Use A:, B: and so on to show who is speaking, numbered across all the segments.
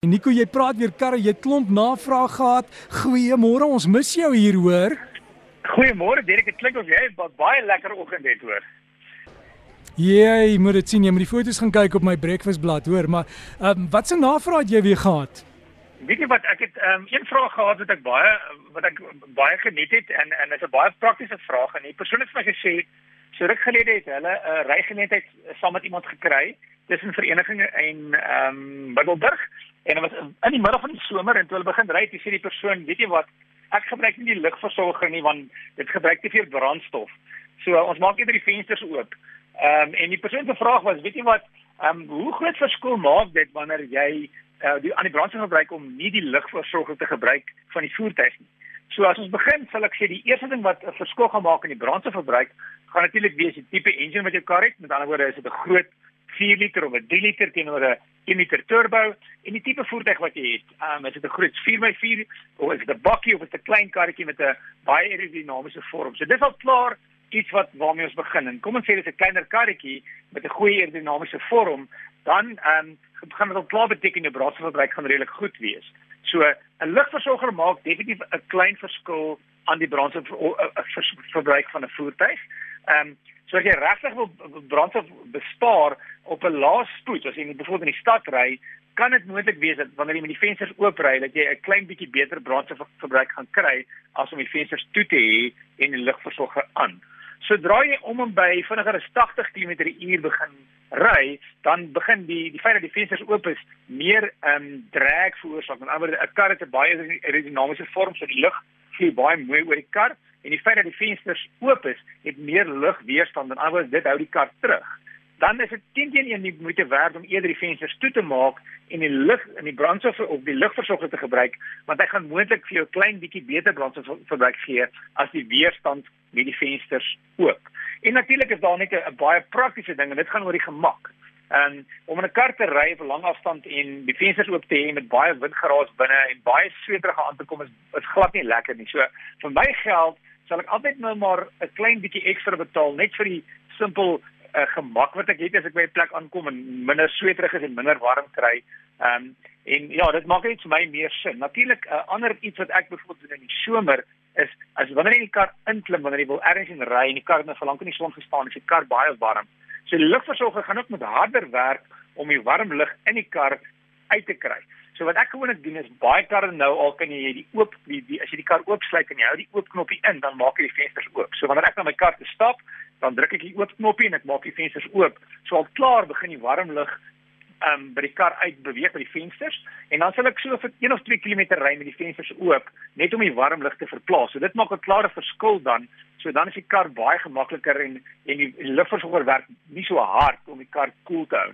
A: Nico, jy praat weer karre, jy klomp navraag gehad. Goeiemôre, ons mis jou hier hoor.
B: Goeiemôre Derek, dit klink of jy 'n baie lekker oggend het hoor.
A: Jy moet dit sien, jy moet die foto's gaan kyk op my breakfastblad hoor, maar ehm um, wat se navraag het jy weer gehad?
B: Weet jy wat, ek het ehm um, een vraag gehad wat ek baie wat ek baie geniet het en en dit is 'n baie praktiese vraag en die persoon het vir my gesê so ruk gelede het hulle 'n uh, rygeleentheid saam met iemand gekry tussen verenigings en ehm um, Middelburg en dit was in die middel van die somer en toe hulle begin ry, toe sê die persoon, weet jy wat, ek gebruik nie die ligversorger nie want dit gebruik te veel brandstof. So ons maak net die vensters oop. Ehm um, en die persoon se vraag was, weet jy wat, ehm um, hoe groot verskil maak dit wanneer jy uh, die aan die brandstof gebruik om nie die ligversorger te gebruik van die voertuig nie. So as ons begin, sal ek sê die eerste ding wat 'n verskil gaan maak in die brandstofverbruik, gaan natuurlik wees die tipe engine wat jy kar het. Met ander woorde, is dit 'n groot 4 liter of 'n 3 liter teenoor 'n 1 liter turbo en die tipe voertuig wat jy het. Um is dit 'n groot 4x4 of is dit 'n bakkie of is dit 'n klein karretjie met 'n baie aerodinamiese vorm. So dis al klaar iets wat waarmee ons begin. En kom ons sê dit is 'n kleiner karretjie met 'n goeie aerodinamiese vorm, dan um gaan dit al klaar beteken jou brandstofverbruik gaan redelik goed wees. So 'n ligversorger maak definitief 'n klein verskil aan die brandstofverbruik van 'n voertuig. Um So as jy regtig wil brandstof bespaar op 'n lae spoed, as jy byvoorbeeld in die stad ry, kan dit moontlik wees dat wanneer jy met die vensters oop ry, dat jy 'n klein bietjie beter brandstofverbruik gaan kry as om die vensters toe te hê en die lugversorger aan. Sodra jy om en by vinniger as 80 km/h begin ry, dan begin die die feit dat die vensters oop is meer ehm um, drag veroorsaak. Met ander woorde, 'n kar het 'n baie aerodinamiese vorm, so die lug vlieg baie mooi oor die kar en die feit dat die vensters oop is, het meer lugweerstand en anders dit hou die kar terug. Dan is dit teen teen een moeite werd om eerder die vensters toe te maak en die lug in die brandstof of die lugversorger te gebruik, want hy gaan moontlik vir jou klein bietjie beter brandstofverbruik gee as die weerstand met die vensters oop. En natuurlik is daar net 'n baie praktiese ding en dit gaan oor die gemak. En om in 'n kar te ry op 'n lang afstand en die vensters oop te hê met baie windgeraas binne en baie sweterige aan te kom is is glad nie lekker nie. So vir my geld sal ek altyd nou maar 'n klein bietjie ekstra betaal net vir die simpel uh, gemak wat ek het as ek by 'n plek aankom en minder sweterig is en minder warm kry. Ehm um, en ja, dit maak net vir my meer sin. Natuurlik 'n uh, ander iets wat ek byvoorbeeld doen in die somer as wanneer jy in die kar inklim wanneer jy wil ergens in ry en die kar het nou vir lank in die son gestaan, is die kar baie warm. So die lugversorger gaan ook met harder werk om die warm lug in die kar uit te kry. So wat ek gewoonlik doen is baie karre nou al kan jy die oop die, die as jy die kar oopsluit en jy hou die oop knoppie in, dan maak jy die vensters oop. So wanneer ek na my kar te stap, dan druk ek die oop knoppie en ek maak die vensters oop. So al klaar begin die warm lug um by die kar uit beweeg by die vensters en dan sal ek so vir 1 of 2 km ry met die vensters oop net om die warm lug te verplaas. So dit maak 'n klare verskil dan. So dan is die kar baie gemakliker en en die, die lugversorger werk nie so hard om die kar koel cool te hou.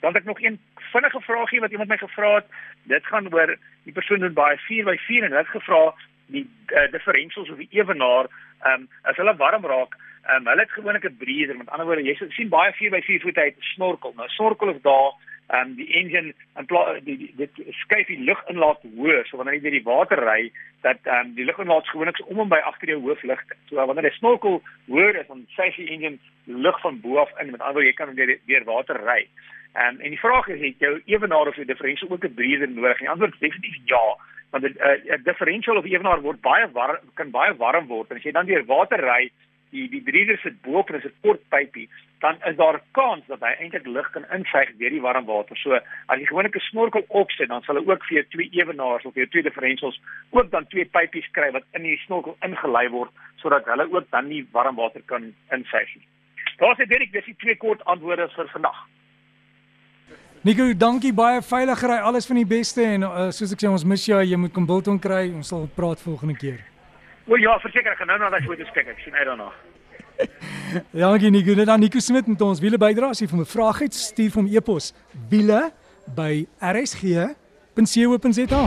B: Dan het ek nog een vinnige vraagie wat iemand my gevra het. Dit gaan oor die persoon doen baie 4x4 en hulle het gevra die uh, differentials of die ewenaar, ehm um, as hulle warm raak, ehm um, hulle het gewoonlik 'n breather, met ander woorde jy sien baie 4x4 voete uit snorkel. Nou snorkel is daar ehm um, die engine en die, die dit skuif die lug inlaat hoër, so wanneer jy deur die water ry, dat ehm um, die lug inlaat gewoonlik so om en by agter jou hoofligte. So wanneer jy snorkel hoër is dan sy die engine lug van bo af in, met ander woorde jy kan deur deur water ry. Um, en die vraag is het jou ewenaar of jou differential ook 'n breather nodig? Die antwoord is definitief ja, want 'n uh, differential of ewenaar word baie warm kan baie warm word en as jy dan deur water ry, die die breather sit bo op en is 'n kort pypie, dan is daar 'n kans dat hy eintlik lug kan insuig deur die warm water. So as jy gewoonlik 'n snorkel opsit, dan sal hy ook vir jou twee ewenaars of jou twee differentials ook dan twee pypies kry wat in die snorkel ingelei word sodat hulle ook dan nie warm water kan insuig nie. Daar's dit Derek, dis die twee kort antwoorde vir vandag.
A: Nico, dankie baie veilig ry, alles van die beste en uh, soos ek sê ons mis jou, jy moet kom Bilton kry, ons sal praat volgende keer.
B: O ja, verseker ek gaan nou na daai foto's kyk, ek sien uit daarna.
A: dankie Nico, net dan Nico Smit met ons wiele bydra, as jy vir my vrae het, stuur hom e-pos wiele by rsg.co.za.